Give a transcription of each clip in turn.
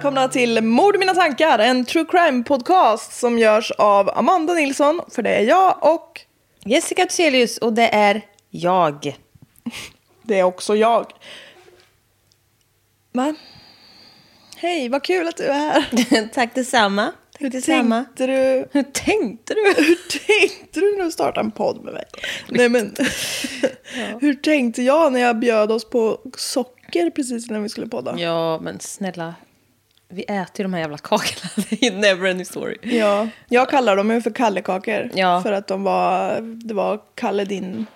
Välkomna till Mord i mina tankar, en true crime podcast som görs av Amanda Nilsson, för det är jag, och Jessica Thyselius och det är jag. det är också jag. Va? Hej, vad kul att du är här. Tack detsamma. Tack detsamma. Tänkte du, Hur tänkte du? hur tänkte du när du startade en podd med mig? Nej men, hur tänkte jag när jag bjöd oss på socker precis innan vi skulle podda? Ja, men snälla. Vi äter ju de här jävla kakorna. Det är never any story. Ja, jag kallar dem ju för Kallekakor. Ja. För att de var, det var Kalle, din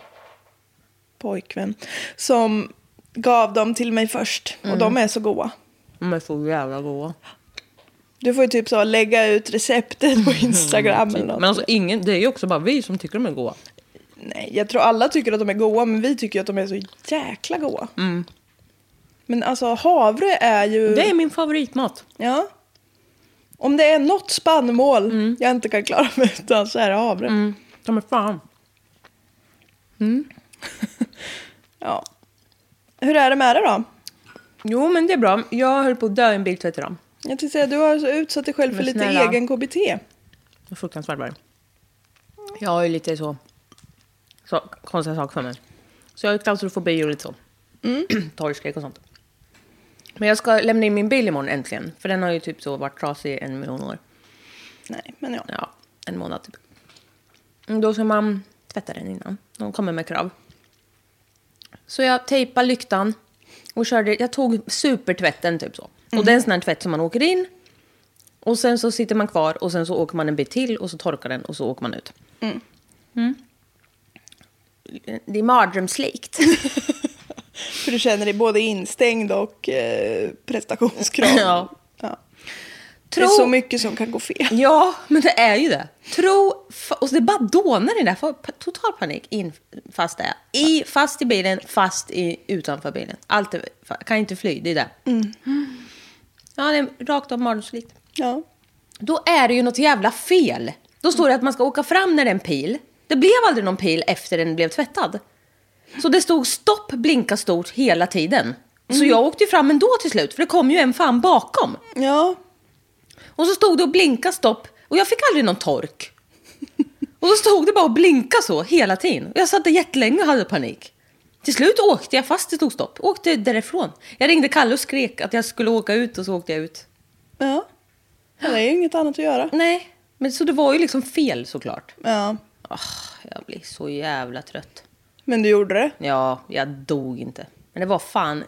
pojkvän, som gav dem till mig först. Och de är så goda. De är så jävla goda. Du får ju typ så lägga ut receptet på Instagram eller något. Men alltså ingen, det är ju också bara vi som tycker de är goda. Nej, jag tror alla tycker att de är goda, men vi tycker att de är så jäkla goda. Men alltså havre är ju... Det är min favoritmat. Ja. Om det är något spannmål jag inte kan klara mig utan så är det havre. Mm. De är fan. Ja. Hur är det med det då? Jo, men det är bra. Jag höll på att dö i en biltvätt idag. Jag tänkte säga, du har så utsatt dig själv för lite snälla. egen KBT. Fruktansvärt värre. Jag har ju lite så, så konstiga saker för mig. Så jag har ju klaustrofobi och lite så. Torgskräck och sånt. Men jag ska lämna in min bil imorgon äntligen. För den har ju typ så varit trasig i en miljon år. Nej, men ja. Ja, en månad typ. Mm, Då ska man tvätta den innan. De kommer med krav. Så jag tejpade lyktan och körde, jag tog supertvätten typ så. Och det är en sån här tvätt som man åker in. Och sen så sitter man kvar och sen så åker man en bit till och så torkar den och så åker man ut. Mm. Det är mardrömslikt. För du känner dig både instängd och eh, prestationskrav. Ja. ja. Det Tro- är så mycket som kan gå fel. Ja, men det är ju det. Tro, och det bara dånar i det där. Total panik. In, fast jag. I, fast i bilen, fast i, utanför bilen. Allt är, kan inte fly, det är det. Ja, det är rakt av mardrömslikt. Ja. Då är det ju något jävla fel. Då står det att man ska åka fram när det är en pil. Det blev aldrig någon pil efter den blev tvättad. Så det stod stopp, blinka stort hela tiden. Så jag åkte ju fram ändå till slut, för det kom ju en fan bakom. Ja. Och så stod det och blinka stopp och jag fick aldrig någon tork. Och så stod det bara och blinka så hela tiden. Och jag satt där jättelänge och hade panik. Till slut åkte jag fast det stod stopp. Åkte därifrån. Jag ringde Kalle och skrek att jag skulle åka ut och så åkte jag ut. Ja. Det är ju inget annat att göra. Nej, men så det var ju liksom fel såklart. Ja. Ah, jag blir så jävla trött. Men du gjorde det. Ja, jag dog inte. Men det var fan...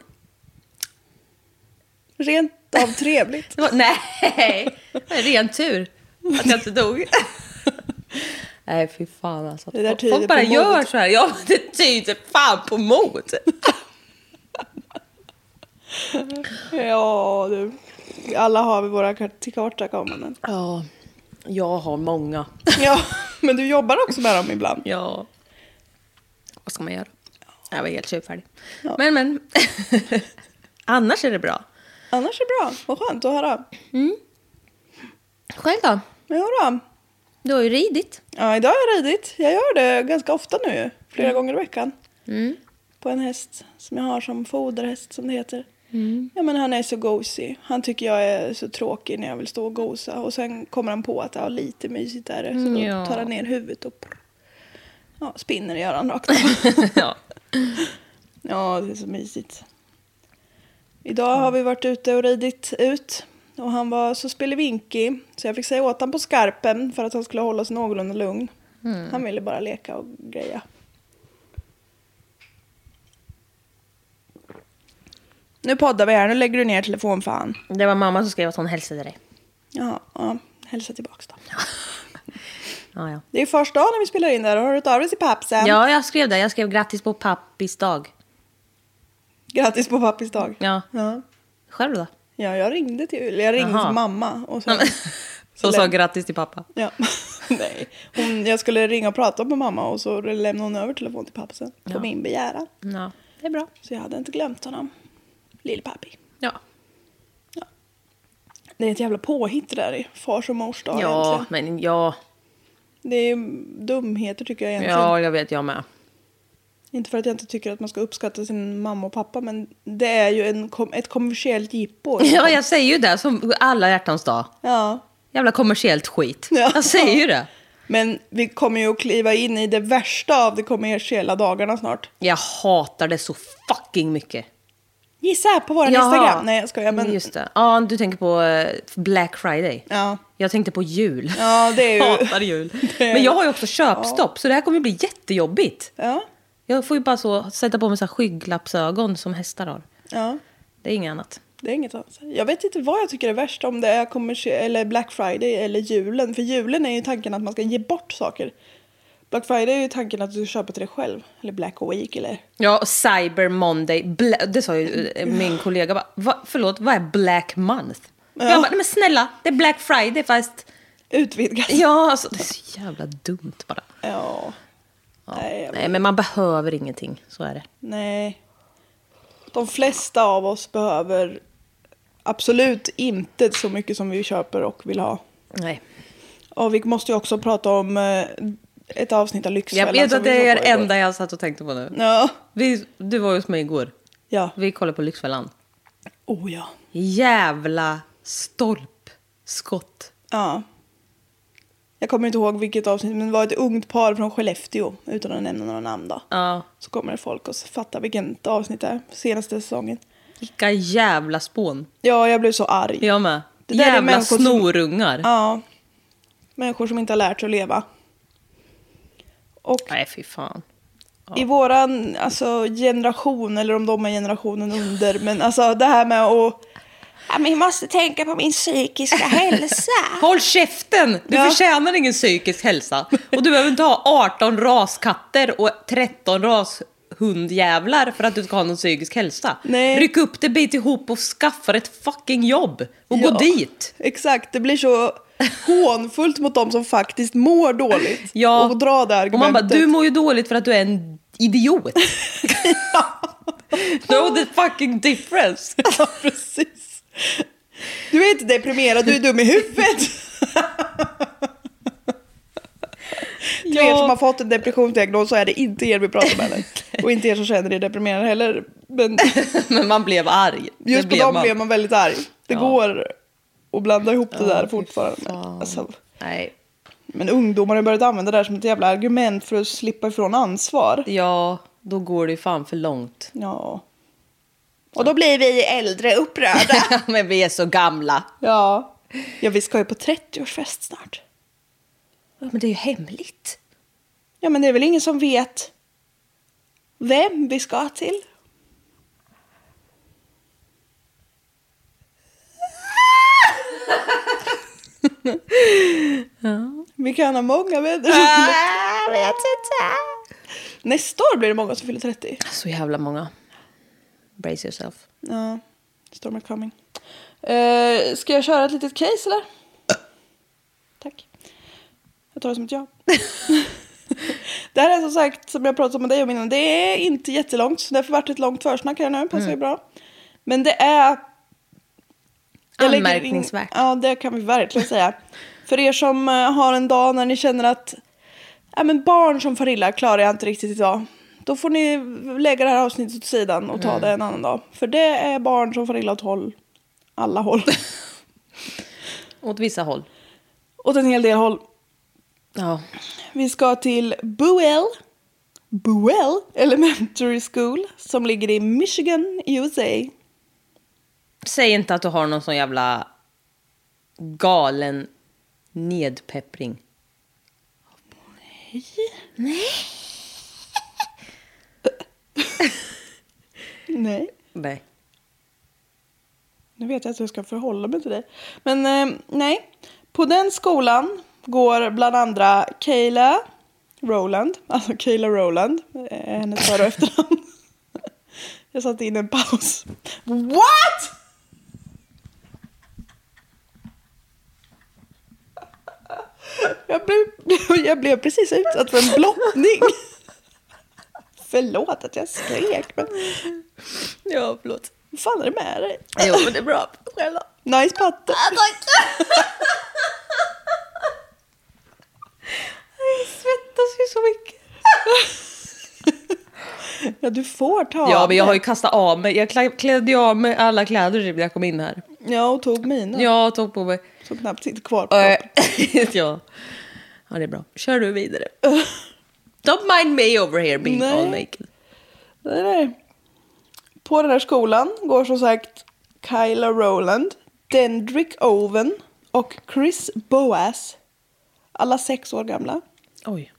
Rent av trevligt. Var, nej, ren tur att jag inte dog. Nej, fy fan alltså. Det där Folk- bara gör mod. så här. Ja, det tyder fan på mod. Ja, du. Alla har vi våra tillkortakommanden. Ja, jag har många. Ja. Men du jobbar också med dem ibland. Ja. Vad ska man göra? Jag var helt tjurfärdig. Men, men. Annars är det bra. Annars är det bra. Vad skönt att höra. Själv då? Jo då. Du har ju ridit. Ja, idag har jag ridit. Jag gör det ganska ofta nu. Flera gånger i veckan. På en häst som jag har som foderhäst som det heter. Ja, men han är så gosig. Han tycker jag är så tråkig när jag vill stå och gosa. Och sen kommer han på att ja, lite mysigt är det. Så då Ja. tar han ner huvudet och ja, spinner i öronen rakt ja. Ja, det är så mysigt. Idag har vi varit ute och ridit ut. Och han var så spelevinkig. Så jag fick säga åt honom på skarpen för att han skulle hålla sig någorlunda lugn. Han ville bara leka och greja. Nu poddar vi här. Nu lägger du ner telefon fan. Det var mamma som skrev att hon hälsade dig. Ja, ja. Hälsa tillbaks då. Ja, ja. Det är första dagen när vi spelar in där. Har du dig till pappsen? ja, jag skrev det. Jag skrev grattis på pappis dag. Grattis på pappis dag. Ja. Ja. Själv då? Ja, jag ringde till, jag ringde till mamma. Och så, Så sa grattis till pappa. Ja. Nej. Hon, jag skulle ringa och prata med mamma och så lämnade hon över telefon till pappa sen. På Ja. min begäran. Ja, det är bra. Så jag hade inte glömt honom. Lillpappi. Ja. Det är ett jävla påhitt det där i fars och mors dag Ja, egentligen. men ja. Det är dumheter tycker jag egentligen. Ja, jag vet jag med. Inte för att jag inte tycker att man ska uppskatta sin mamma och pappa men det är ju en, ett kommersiellt jippo. Ja, jag säger ju det som alla hjärtans dag. Ja. Jävla kommersiellt skit. Ja. Jag säger ju det. Men vi kommer ju att kliva in i det värsta av de kommersiella dagarna snart. Jag hatar det så fucking mycket. Gissa på vår. Instagram. Nej jag skojar men. Just det. Ja, du tänker på eh, Black Friday. Ja. Jag tänkte på jul. Ja det är ju. Hatar jul. Är- Men jag har ju också köpstopp, så det här kommer bli jättejobbigt. Ja. Jag får ju bara så sätta på mig så här skygglappsögon som hästar har. Ja. Det är inget annat. Det är inget annat. Jag vet inte vad jag tycker är värst om det är eller Black Friday eller julen. För julen är ju tanken att man ska ge bort saker. Black Friday är ju tanken att du köpa till dig själv. Eller Black Week eller... Ja, och Cyber Monday. Bla- det sa ju eh, min kollega. Bara, Va, förlåt, vad är Black Month? Jag bara, nej men snälla, det är Black Friday fast... Utvidgat. Ja, alltså det är så jävla dumt bara. Ja. Nej, jag Nej, men man behöver ingenting. Så är det. Nej. De flesta av oss behöver absolut inte så mycket som vi köper och vill ha. Nej. Och vi måste ju också prata om eh, ett avsnitt av Lyxfällan. Jag vet som att det är det enda jag satt och tänkte på nu. Ja. Vi, du var ju hos mig igår. Ja. Vi kollade på Lyxfällan. Oh ja. Jävla stolpskott. Ja. Jag kommer inte ihåg vilket avsnitt, men det var ett ungt par från Skellefteå, utan att nämna några namn då. Ja. Så kommer det folk och fattar vilket avsnitt det är, senaste säsongen. Vilka jävla spån. Ja, jag blev så arg. Jag med. Det där är Jävla människor som- snorungar. Ja. Människor som inte har lärt sig att leva. Och Nej, fy fan. i våran alltså, generation, eller om de är generationen under, men alltså det här med att ja, men jag måste tänka på min psykiska hälsa. Håll käften! Du Ja. förtjänar ingen psykisk hälsa. Och du behöver inte ha 18 raskatter och 13 rashundjävlar för att du ska ha någon psykisk hälsa. Nej. Ryck upp det, bit ihop och skaffa ett fucking jobb. Och gå Ja, dit. Exakt, det blir så hånfullt mot de som faktiskt mår dåligt. Ja. Och dra det Och argumentet. man bara, du mår ju dåligt för att du är en idiot. know the fucking difference. Ja, precis. Du är inte deprimerad, du är dum i huvudet. Till er som har fått en depressionsdiagnos så är det inte er vi pratar med. Och inte er som känner er deprimerade heller. Men Men man blev arg. Det just på blev dem man. blev man väldigt arg. Det Ja. går att blanda ihop det där fortfarande. Alltså, Nej. men ungdomar har börjat använda det där som ett jävla argument för att slippa ifrån ansvar. Ja, då går det ju fan för långt. Ja. Och då blir vi äldre upprörda. Men vi är så gamla. ja. Ja, vi ska ju på 30-årsfest snart. Ja, men det är ju hemligt. Ja, men det är väl ingen som vet vem vi ska till? Vi kan ha många vänner. Vet inte. Nästa år blir det många som fyller 30. Så jävla många. Brace yourself. Ja, storm coming. Uh, ska jag köra ett litet case eller? Tack. Jag tar det som ett ja. det här är som sagt, som jag pratade med dig om innan, det är inte jättelångt. Så därför vart det ett långt försnack här nu, passar ju bra. Men det är... jag lägger in- Anmärkningsvärt. Ja, det kan vi verkligen säga. För er som eh, har en dag när ni känner att ja, men barn som far illa klarar jag inte riktigt idag. Då får ni lägga det här avsnittet åt sidan och ta det en annan dag. För det är barn som far illa åt håll. Alla håll. Åt vissa håll. åt en hel del håll. Ja. Vi ska till Buell. Buell Elementary School som ligger i Michigan, USA. Säg inte att du har någon sån jävla galen nedpeppring. Nej, Nej. nu vet jag att jag ska förhålla mig till dig. Men eh, nej, på den skolan går bland andra Kayla Rowland, alltså Kayla Rowland, eh, hennes för och efternamn. Jag satte in en paus. What? Jag blev, jag blev precis utsatt för en blottning. Förlåt att jag skrek, men Ja, förlåt. vad fan är det med dig? Jo, men det är bra. Själv? Nice patte. Jag svettas ju så mycket. Ja, du får ta Ja, av men jag har ju kastat av mig. Jag klä- klädde ju av mig alla kläder typ när jag kom in här. Ja, och tog mina. Jag tog på mig. Som knappt sitter kvar på kroppen. ja. ja, det är bra. Kör du vidare. Don't mind me over here being Nej. all naked. Nej, nej. På den här skolan går som sagt Kyla Rowland, Dendrick Owen och Chris Boas. Alla sex år gamla. Oj.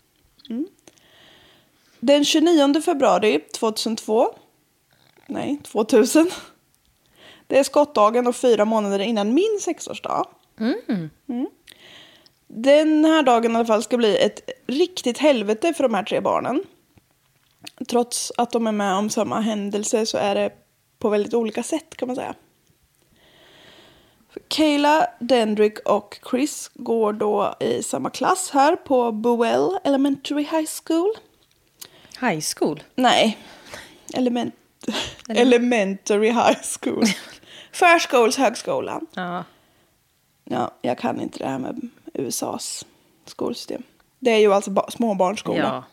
Den 29 februari 2002. Nej, 2000. Det är skottdagen och fyra månader innan min sexårsdag. Mm. Den här dagen i alla fall ska bli ett riktigt helvete för de här tre barnen. Trots att de är med om samma händelse så är det på väldigt olika sätt kan man säga. Kayla, Dendrick och Chris går då i samma klass här på Buell Elementary High School. High school. Nej, element, Elementary High School. Förskolshögskolan. Ja. Ja, jag kan inte det här med USAs skolsystem. Det är ju alltså ba- småbarnsskola. ja.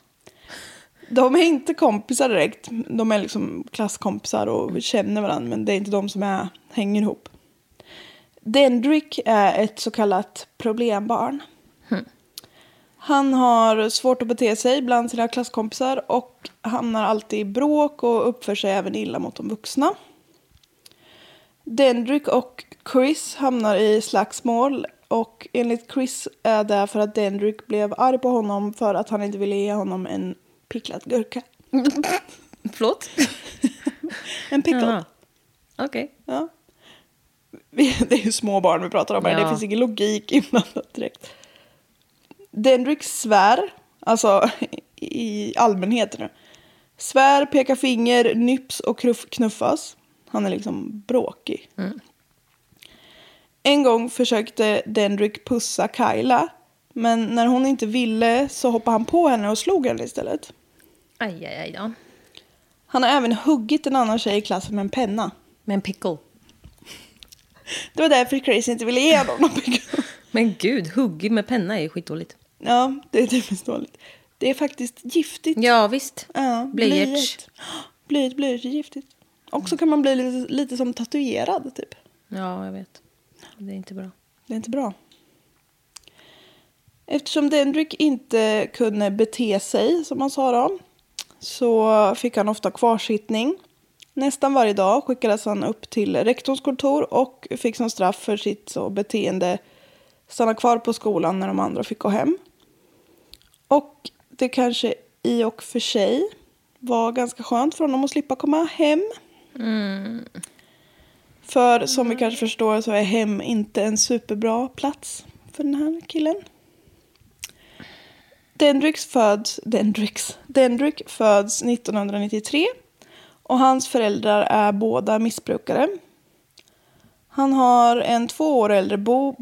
De är inte kompisar direkt. De är liksom klasskompisar och känner varandra. Men det är inte de som är, hänger ihop. Dendrick är ett så kallat problembarn. Han har svårt att bete sig bland sina klasskompisar och hamnar alltid i bråk och uppför sig även illa mot de vuxna. Dendrick och Chris hamnar i slagsmål och enligt Chris är det för att Dendrick blev arg på honom för att han inte ville ge honom en picklad gurka. Förlåt? En pickle. Okej. Ja. Vi- Det är ju små barn vi pratar om här. Ja. Det finns ingen logik inblandat direkt. Dendrick svär, alltså i allmänhet nu. Svär, pekar finger, nyps och knuffas. Han är liksom bråkig. En gång försökte Dendrick pussa Kyla. Men när hon inte ville så hoppade han på henne och slog henne istället. Aj, aj, aj då. Han har även huggit en annan tjej i klassen med en penna. Men pickle. Det var därför Chris inte ville ge honom någon pickle. Men gud, huggig med penna är ju skitdåligt. Ja, det är typiskt dåligt. Det är faktiskt giftigt. Ja, visst. Ja, Blyerts. blyert. Blyert, blyert är giftigt. Och så kan man bli lite, lite som tatuerad, typ. Ja, jag vet. Det är inte bra. Det är inte bra. Eftersom Dendrick inte kunde bete sig, som man sa då, så fick han ofta kvarsittning. Nästan varje dag skickades han upp till rektorns kontor och fick som straff för sitt så, beteende stanna kvar på skolan när de andra fick gå hem. Och det kanske i och för sig var ganska skönt för honom att slippa komma hem. För som vi kanske förstår så är hem inte en superbra plats för den här killen. Dendricks föds, Dendricks, Dendrick föds 1993 och hans föräldrar är båda missbrukare. Han har en två år äldre bo,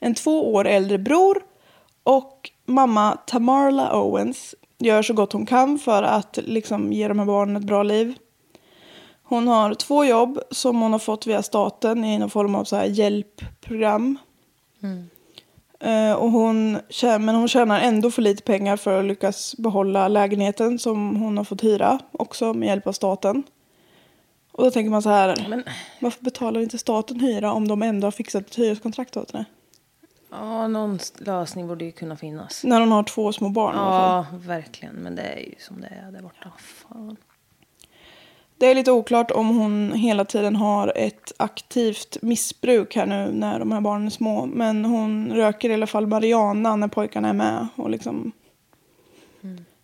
en två år äldre bror Och mamma Tamarla Owens gör så gott hon kan för att liksom ge de här barnen ett bra liv. Hon har två jobb som hon har fått via staten i någon form av så här hjälpprogram. Eh, och hon, men hon tjänar ändå för lite pengar för att lyckas behålla lägenheten som hon har fått hyra också med hjälp av staten. Och då tänker man så här, Men, varför betalar inte staten hyra om de ändå har fixat ett hyreskontrakt åt henne? ja, någon lösning borde ju kunna finnas. När hon har två små barn. Ja, verkligen. Men det är ju som det är där borta. Fan. Det är lite oklart om hon hela tiden har ett aktivt missbruk här nu när de här barnen är små. Men hon röker i alla fall marijuana när pojkarna är med. Och liksom...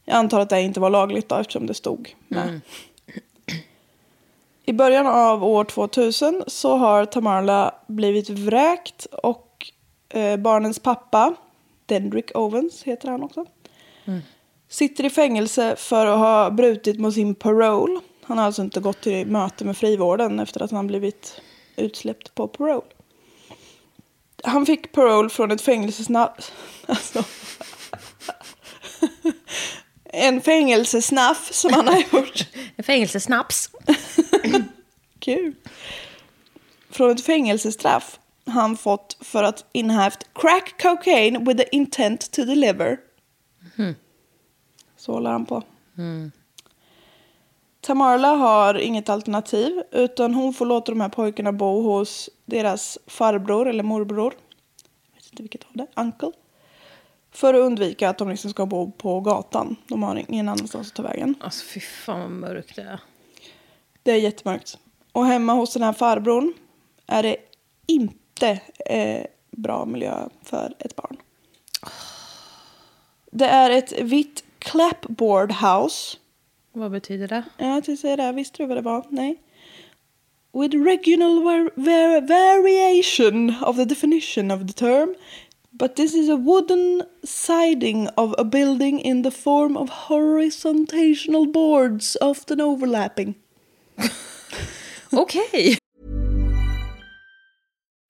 Jag antar att det inte var lagligt då eftersom det stod med. I början av år 2000 så har Tamarla blivit vräkt och eh, barnens pappa, Dendrick Owens heter han också, sitter i fängelse för att ha brutit mot sin parole. Han har alltså inte gått till möte med frivården efter att han blivit utsläppt på parole. Han fick parole från ett fängelsesnaff. Alltså. en fängelsesnaff som han har gjort. En fängelsesnaps. Kul. Från ett fängelsestraff han fått för att innehaft crack cocaine with the intent to deliver. Så håller han på. Tamarla har inget alternativ utan hon får låta de här pojkarna bo hos deras farbror eller morbror. Jag vet inte vilket av det. Uncle. För att undvika att de liksom ska bo på gatan. De har ingen annanstans att ta vägen. Alltså fy fan vad mörkt det är. Det är jättemörkt. Och hemma hos den här farbrorn är det inte eh, bra miljö för ett barn. Det är ett vitt clapboard house. Vad betyder det? Ja, tänkte säga det. Visste du vad det var? Nej. With regional var- var- variation of the definition of the term. But this is a wooden siding of a building in the form of horizontal boards, often overlapping. Okej.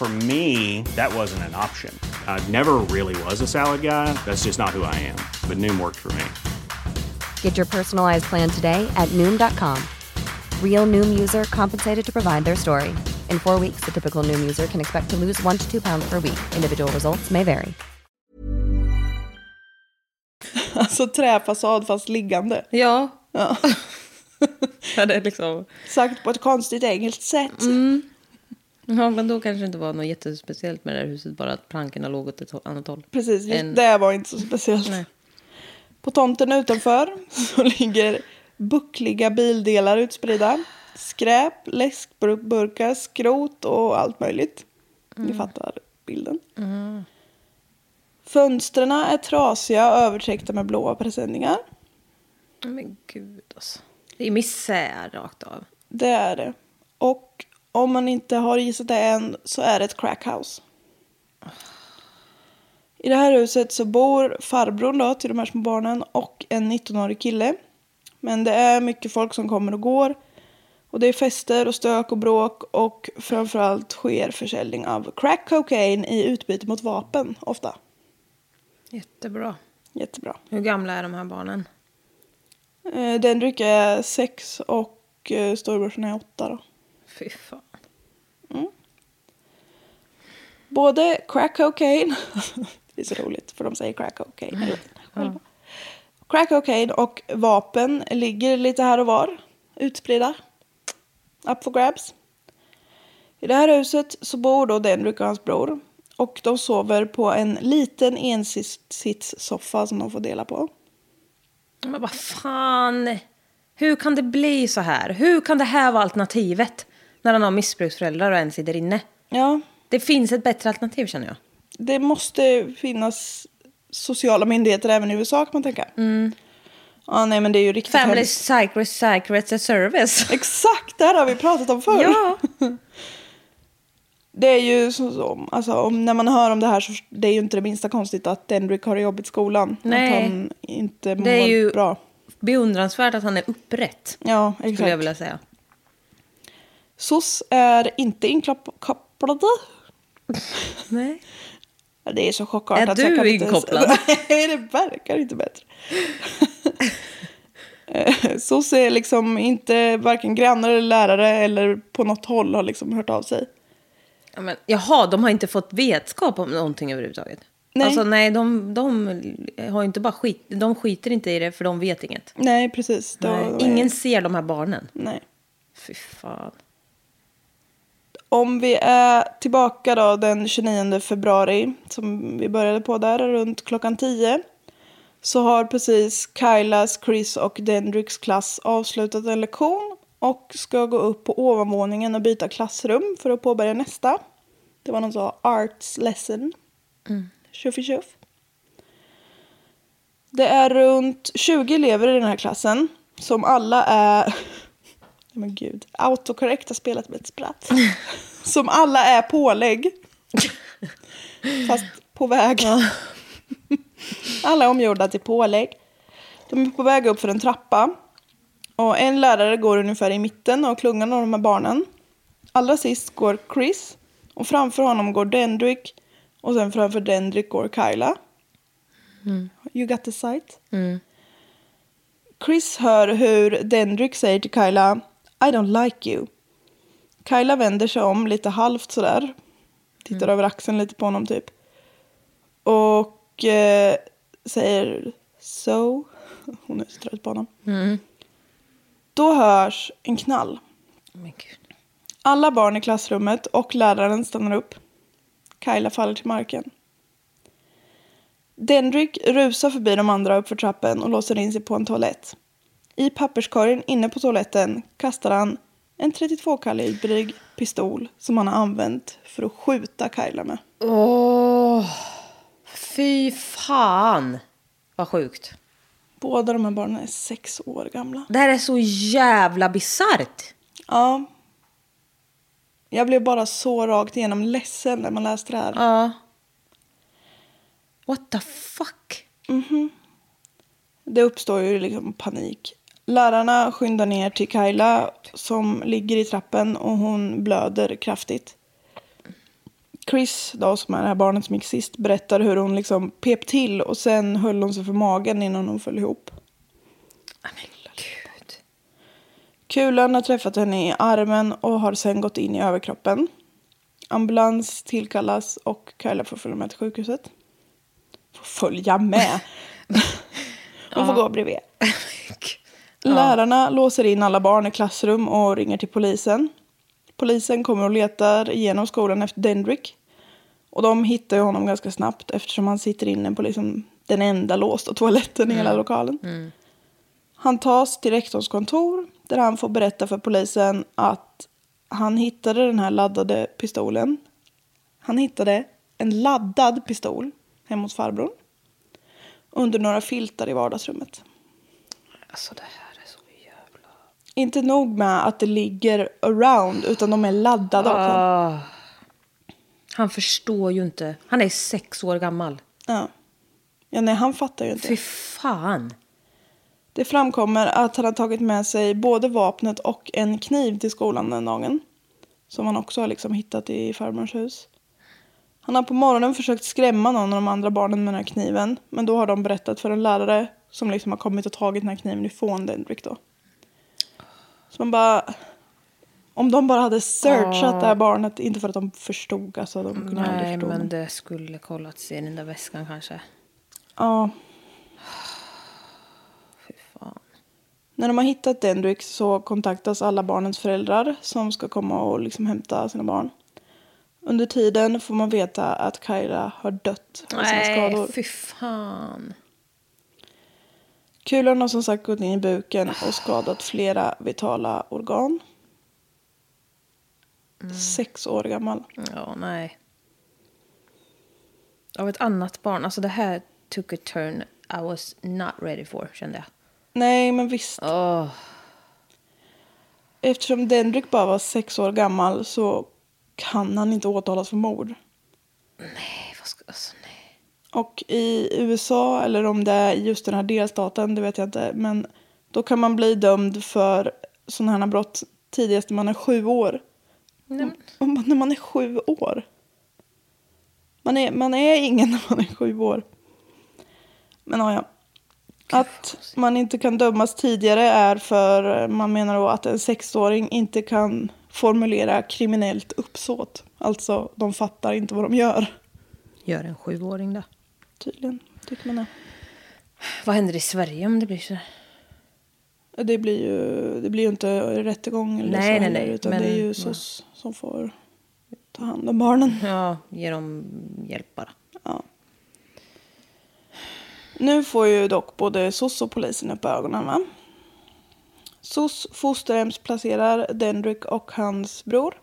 For me, that wasn't an option. I never really was a salad guy. That's just not who I am. But Noom worked for me. Get your personalized plan today at Noom.com. Real Noom user compensated to provide their story. In four weeks, the typical Noom user can expect to lose one to two pounds per week. Individual results may vary. Alltså träfasad fast liggande. Ja. Ja. ja. Det är liksom... Sagt på ett konstigt engelskt sätt. Mm. Ja, men då kanske det inte var något jättespeciellt med det här huset. Bara att plankorna låg åt ett annat håll. Precis, just En- det var inte så speciellt. Nej. På tomten utanför så ligger buckliga bildelar utspridda. Skräp, läskburkar, skrot och allt möjligt. Ni fattar bilden. Fönstren är trasiga och övertäckta med blåa presenningar. Men gud alltså. Det är misär rakt av. Det är det. Och om man inte har gissat det än så är det ett crackhouse. I det här huset så bor farbrorn då till de här små barnen och en 19-årig kille. Men det är mycket folk som kommer och går. Och det är fester och stök och bråk och framförallt sker försäljning av crack cocaine i utbyte mot vapen ofta. Jättebra. Jättebra. Hur gamla är de här barnen? Eh, Den dryck är sex och eh, storebrorsan är åtta då. Fy fan. Både crack cocaine, det är så roligt för de säger crack cocaine själva. Crack cocaine och vapen ligger lite här och var, utspridda. Up for grabs. I det här huset så bor då Denrick och hans bror. Och de sover på en liten ensitssoffa som de får dela på. Men vad fan. Hur kan det bli så här? Hur kan det här vara alternativet? När han har missbruksföräldrar och en sitter inne. Ja, Det finns ett bättre alternativ känner jag. det måste finnas sociala myndigheter även i USA kan man tänka. Ja, nej men det är ju riktigt Family hemskt. Secret Service. Exakt, det här har vi pratat om förr. Ja. Det är ju så alltså, om, när man hör om det här så det är ju inte det minsta konstigt att Dendrick har det jobbigt i skolan. Nej. Att han inte mår Det är ju bra. beundransvärt att han är upprätt. Ja, Skulle jag exakt. vilja säga. SOS är inte inkopplade. Nej. Det är så chockartat. Är du kan inte inkopplad? Nej, det verkar inte bättre. SOS är liksom inte varken grannar eller lärare eller på något håll har liksom hört av sig. Ja, men, jaha, de har inte fått vetskap om någonting överhuvudtaget? Nej. Alltså nej, de, de har inte bara skit, de skiter inte i det för de vet inget. Nej, precis. Då- Nej. Ingen ser de här barnen. Nej. Fy fan. Om vi är tillbaka då den 29 februari, som vi började på där, runt klockan 10. Så har precis Kylas, Chris och Dendricks klass avslutat en lektion och ska gå upp på ovanvåningen och byta klassrum för att påbörja nästa. Det var någon så arts lesson. Tjuffi tjuff. Det är runt 20 elever i den här klassen som alla är... Men gud. Autocorrect har spelat med ett spratt. som alla är pålägg. Fast på väg. alla är omgjorda till pålägg. De är på väg upp för en trappa. Och en lärare går ungefär i mitten av klungan av de här barnen. Allra sist går Chris. Och framför honom går Dendrick. Och sen framför Dendrick går Kyla. You got the sight? Chris hör hur Dendrick säger till Kyla I don't like you. Kyla vänder sig om lite halvt sådär. Tittar över axeln lite på honom typ. Och eh, säger so. Hon är så trött på honom. Då hörs en knall. Gud. Alla barn i klassrummet och läraren stannar upp. Kyla faller till marken. Dendrick rusar förbi de andra upp för trappen och låser in sig på en toalett. I papperskorgen inne på toaletten kastar han en 32-kalibrig pistol som han har använt för att skjuta Kyla med. Åh, fy fan vad sjukt. Båda de här barnen är sex år gamla. Det här är så jävla bisarrt. Ja. Jag blev bara så rakt igenom ledsen när man läste det här. Ja. What the fuck? Det uppstår ju liksom panik. Lärarna skyndar ner till Kyla som ligger i trappen och hon blöder kraftigt. Chris, då, som är det här barnet som gick sist, berättar hur hon liksom pep till och sen höll hon sig för magen innan hon föll ihop. Men gud. Kulan har träffat henne i armen och har sen gått in i överkroppen. Ambulans tillkallas och Kyla får följa med till sjukhuset. Får följa med? Hon får gå bredvid. Lärarna låser in alla barn i klassrum och ringer till polisen. Polisen kommer och letar igenom skolan efter Dendrick. Och de hittar ju honom ganska snabbt eftersom han sitter inne på liksom den enda låsta toaletten i hela lokalen. Han tas till rektorns kontor där han får berätta för polisen att han hittade den här laddade pistolen. Han hittade en laddad pistol hemma hos farbrorn. Under några filtar i vardagsrummet. Alltså det här. Inte nog med att det ligger around utan de är laddade också. Ah. Han förstår ju inte. Han är sex år gammal. Ja. ja, nej han fattar ju inte. Fy fan. Det framkommer att han har tagit med sig både vapnet och en kniv till skolan den dagen. Som han också har liksom hittat i farmors hus. Han har på morgonen försökt skrämma någon av de andra barnen med den här kniven. Men då har de berättat för en lärare som liksom har kommit och tagit den här kniven ifrån Dendrick då. Så man bara... Om de bara hade searchat det här barnet, inte för att de förstod, alltså de kunde Nej, förstå. men det skulle kollats i den där väskan kanske. Ja, Fy fan. När de har hittat Dendrick så kontaktas alla barnens föräldrar som ska komma och liksom hämta sina barn. Under tiden får man veta att Kyra har dött av sina skador. Nej, fy fan. Kulan har som sagt gått in i buken och skadat flera vitala organ. Sex år gammal. Ja, nej. Av ett annat barn. Alltså det här took a turn I was not ready for, kände jag. Nej, men visst. Åh. Eftersom Dendrick bara var sex år gammal så kan han inte åtalas för mord. Nej, vad ska... Alltså. Och i USA, eller om det är i just den här delstaten, det vet jag inte. Men då kan man bli dömd för sådana här brott tidigast när man är sju år. Och man- När man är sju år. Man är, man är ingen när man är sju år. Men ja, ja. Att man inte kan dömas tidigare är för, man menar då att en sexåring inte kan formulera kriminellt uppsåt. Alltså, de fattar inte vad de gör. Gör en sjuåring då. Tydligen, tycker man det. Vad händer i Sverige om det blir så? Det blir ju, det blir ju inte rättegång eller Nej, så nej, heller, nej, utan men- det är ju SOS som får ta hand om barnen. Ja, ge dem hjälp bara. Ja. Nu får ju dock både SOS och polisen upp ögonen va? SOS fosterhemsplacerar Dendrick och hans bror.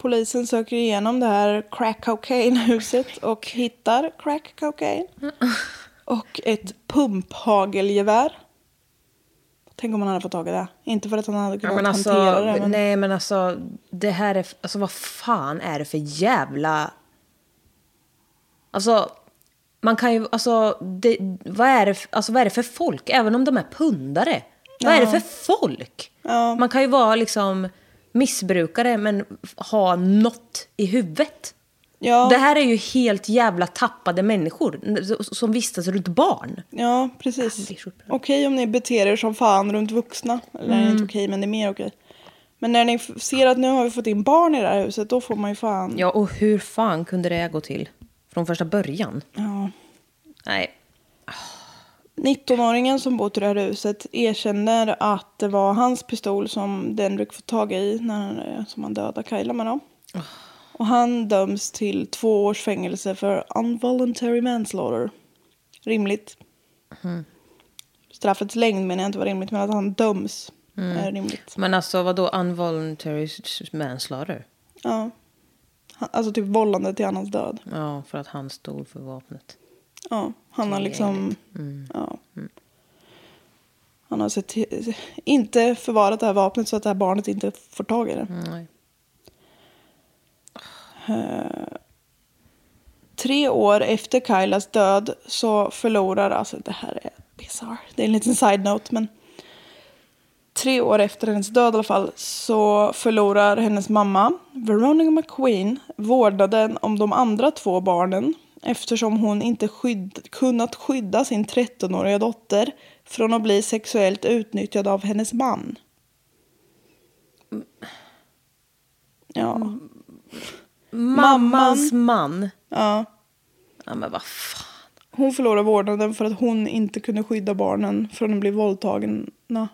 Polisen söker igenom det här crack cocaine-huset och hittar crack cocaine. Och ett pumphagelgevär. Tänk om han hade fått tag i det. Inte för att han hade Ja, kunnat men alltså, hantera det. Men... Nej, men alltså, det här är... Alltså, vad fan är det för jävla... Alltså, man kan ju... Alltså, det, vad, är det, alltså, vad är det för folk? Även om de är pundare. Vad är det för folk? Ja. Man kan ju vara liksom missbrukare, men ha något i huvudet. Ja. Det här är ju helt jävla tappade människor som vistas runt barn. Ja, precis. Okej om ni beter er som fan runt vuxna. Eller Mm. inte okej, men det är mer okej. Men när ni ser att nu har vi fått in barn i det här huset, då får man ju fan... Ja, och hur fan kunde det gå till? Från första början? Ja. Nej. 19-åringen som bor i det här huset erkänner att det var hans pistol som Dendrick fått tag i när han, eh, som han dödade Kyla med. Då. Och han döms till två års fängelse för involuntary manslaughter. Rimligt. Straffets längd menar jag inte var rimligt, men att han döms är rimligt. Men alltså vadå involuntary manslaughter? Ja. Alltså typ vållande till annans död. Ja, för att han stod för vapnet. Ja, han har liksom... Ja. Han har sett inte förvarat det här vapnet så att det här barnet inte får tag i det. Nej. Tre år efter Kylas död så förlorar, alltså det här är bizarr, det är en liten side-note men tre år efter hennes död i alla fall så förlorar hennes mamma, Veronica McQueen, vårdnaden om de andra två barnen eftersom hon inte skydd, kunnat skydda sin 13-åriga dotter från att bli sexuellt utnyttjad av hennes man. Ja, Mammans man. ja. Ja, men vad fan. Hon förlorar vårdnaden för att hon inte kunde skydda barnen från att bli våldtagna,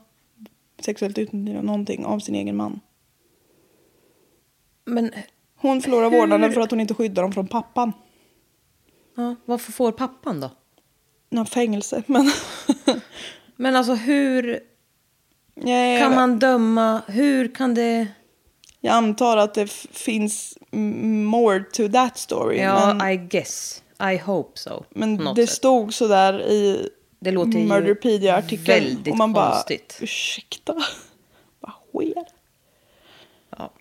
sexuellt utnyttjade någonting av sin egen man. Men Hon förlorar vårdnaden för att hon inte skyddar dem från pappan. Ja, varför får pappan då? Ja, fängelse, men... Men alltså hur jag, kan man döma? Hur kan det... jag antar att det finns more to that story. Ja, men I guess. I hope so. men något det sätt. stod så där i Det låter Murderpedia-artikeln. och man bara, konstigt. ursäkta? Vad sker? Ja.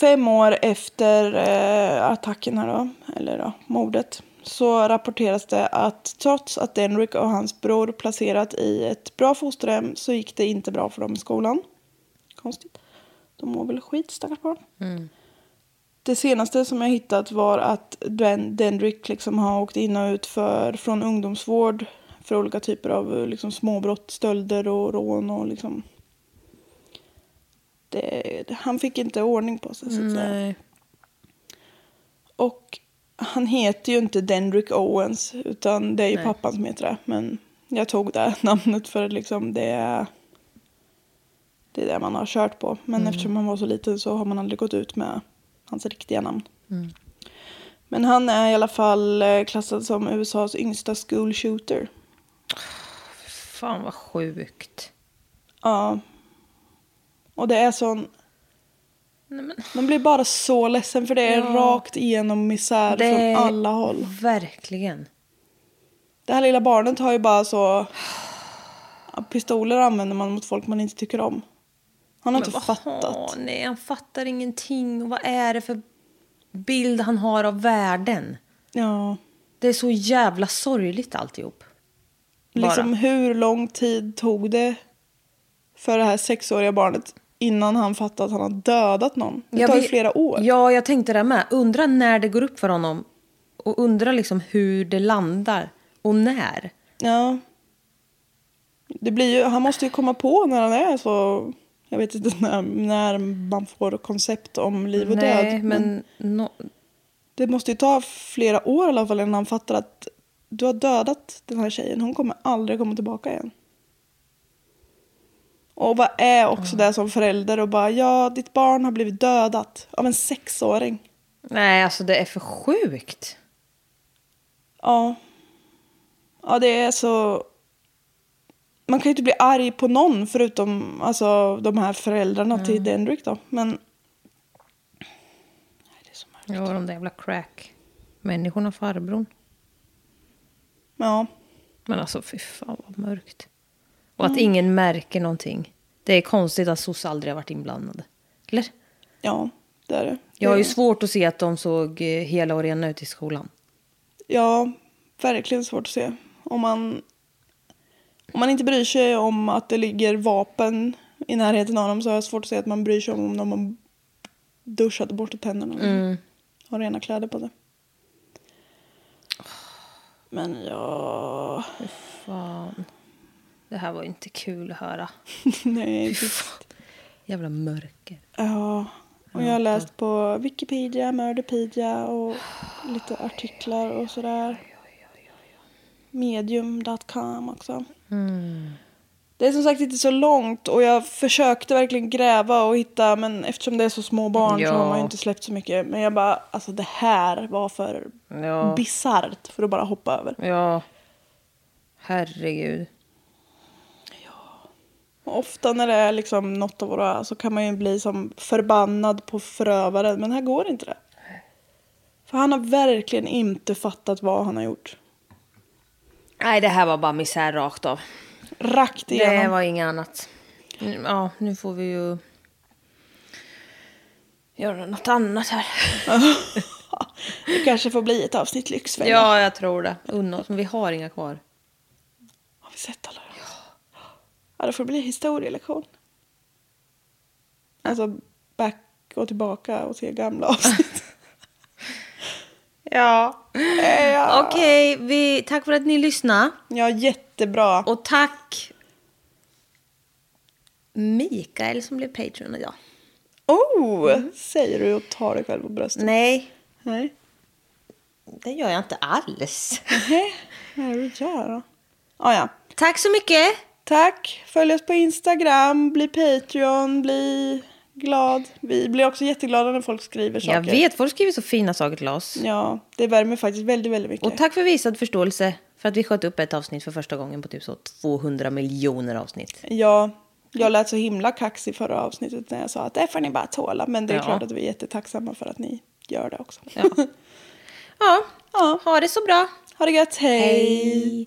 Fem år efter eh, attacken här då, eller då, mordet, så rapporteras det att trots att Denrick och hans bror placerat i ett bra fosterhem så gick det inte bra för dem i skolan. Konstigt. De mår väl skit, stackars barn. Det senaste som jag hittat var att Den- Dendrick liksom har åkt in och ut för, från ungdomsvård för olika typer av liksom, småbrott, stölder och rån och liksom... Det, det, han fick inte ordning på sig så att säga. Och han heter ju inte Dendrick Owens utan det är ju Nej. pappan som heter det. Men jag tog det namnet för liksom det är det är det man har kört på. Men Mm. eftersom han var så liten så har man aldrig gått ut med hans riktiga namn. Mm. Men han är i alla fall eh, klassad som USAs yngsta school shooter. Fan vad sjukt. Ja. Och det är sån... Man blir bara så ledsen för det är Ja. rakt igenom misär Det från alla håll. Verkligen. Det här lilla barnet har ju bara så... Pistoler använder man mot folk man inte tycker om. Han har inte vad- fattat. Åh, nej, han fattar ingenting. Och vad är det för bild han har av världen? Ja. Det är så jävla sorgligt alltihop. Bara. Liksom hur lång tid tog det för det här sexåriga barnet innan han fattade att han har dödat någon? Det Jag tar ju flera år. Ja, jag tänkte det med. Undra när det går upp för honom. Och undra liksom hur det landar. Och när. Ja. Det blir ju, han måste ju komma på när han är så... Jag vet inte när, när man får koncept om liv och Nej, död. men... nå- Det måste ju ta flera år i alla fall innan han fattar att du har dödat den här tjejen. Hon kommer aldrig komma tillbaka igen. Och vad är också det som förälder och bara ja, ditt barn har blivit dödat av en sexåring. Nej, alltså det är för sjukt. Ja. Ja, det är så... Man kan ju inte bli arg på någon förutom alltså, de här föräldrarna till Dendrick då. Men... Nej, det är så mörkt. Ja, de där jävla crack-människorna, farbrorn. Ja. Men alltså, fy fan vad mörkt. Och att ingen märker någonting. Det är konstigt att SOS aldrig har varit inblandade. Eller? Ja, det är det. Jag har ju svårt att se att de såg eh, hela och rena ut i skolan. Ja, verkligen svårt att se. Om man, om man inte bryr sig om att det ligger vapen i närheten av dem så har jag svårt att se att man bryr sig om om de har duschat och borstat tänderna. och Har rena kläder på sig. Men ja... Fan. Det här var ju inte kul att höra. Nej, visst. Jävla mörker. Ja. Och jag har läst på Wikipedia, Murderpedia och lite artiklar och sådär. Medium.com också. Det är som sagt inte så långt och jag försökte verkligen gräva och hitta men eftersom det är så små barn så Ja. har man ju inte släppt så mycket. Men jag bara, alltså det här var för Ja. bisarrt för att bara hoppa över. Ja. Herregud. Ofta när det är liksom något av våra så kan man ju bli som förbannad på förövaren men här går inte det. För han har verkligen inte fattat vad han har gjort. Nej, det här var bara misär rakt av. Rakt igenom. Det var inget annat. Ja, nu får vi ju göra något annat här. Det kanske får bli ett avsnitt Lyxfällan. Ja, jag tror det. Unna oss, men vi har inga kvar. Har vi sett alla? Ja. Det får bli historielektion. Alltså back och tillbaka och se gamla avsnitt. Ja. ja. Okej, vi, tack för att ni lyssnade. ja, jättebra. Och tack Mikael som blev Patreon idag. Oh, säger du och tar dig själv på bröstet. Nej, Nej. det gör jag inte alls. Nej, vad är det du gör då? Ah, ja. Tack så mycket. Tack. Följ oss på Instagram, bli Patreon, bli glad. Vi blir också jätteglada när folk skriver saker. Jag vet, folk skriver så fina saker till oss. Ja, det värmer faktiskt väldigt, väldigt mycket. Och tack för visad förståelse för att vi sköt upp ett avsnitt för första gången på typ så 200 miljoner avsnitt. Ja, jag lät så himla kaxig förra avsnittet när jag sa att det får ni bara tåla. Men det är Ja. klart att vi är jättetacksamma för att ni gör det också. Ja. Ja, Ja. ha det så bra. Ha det gött, hej!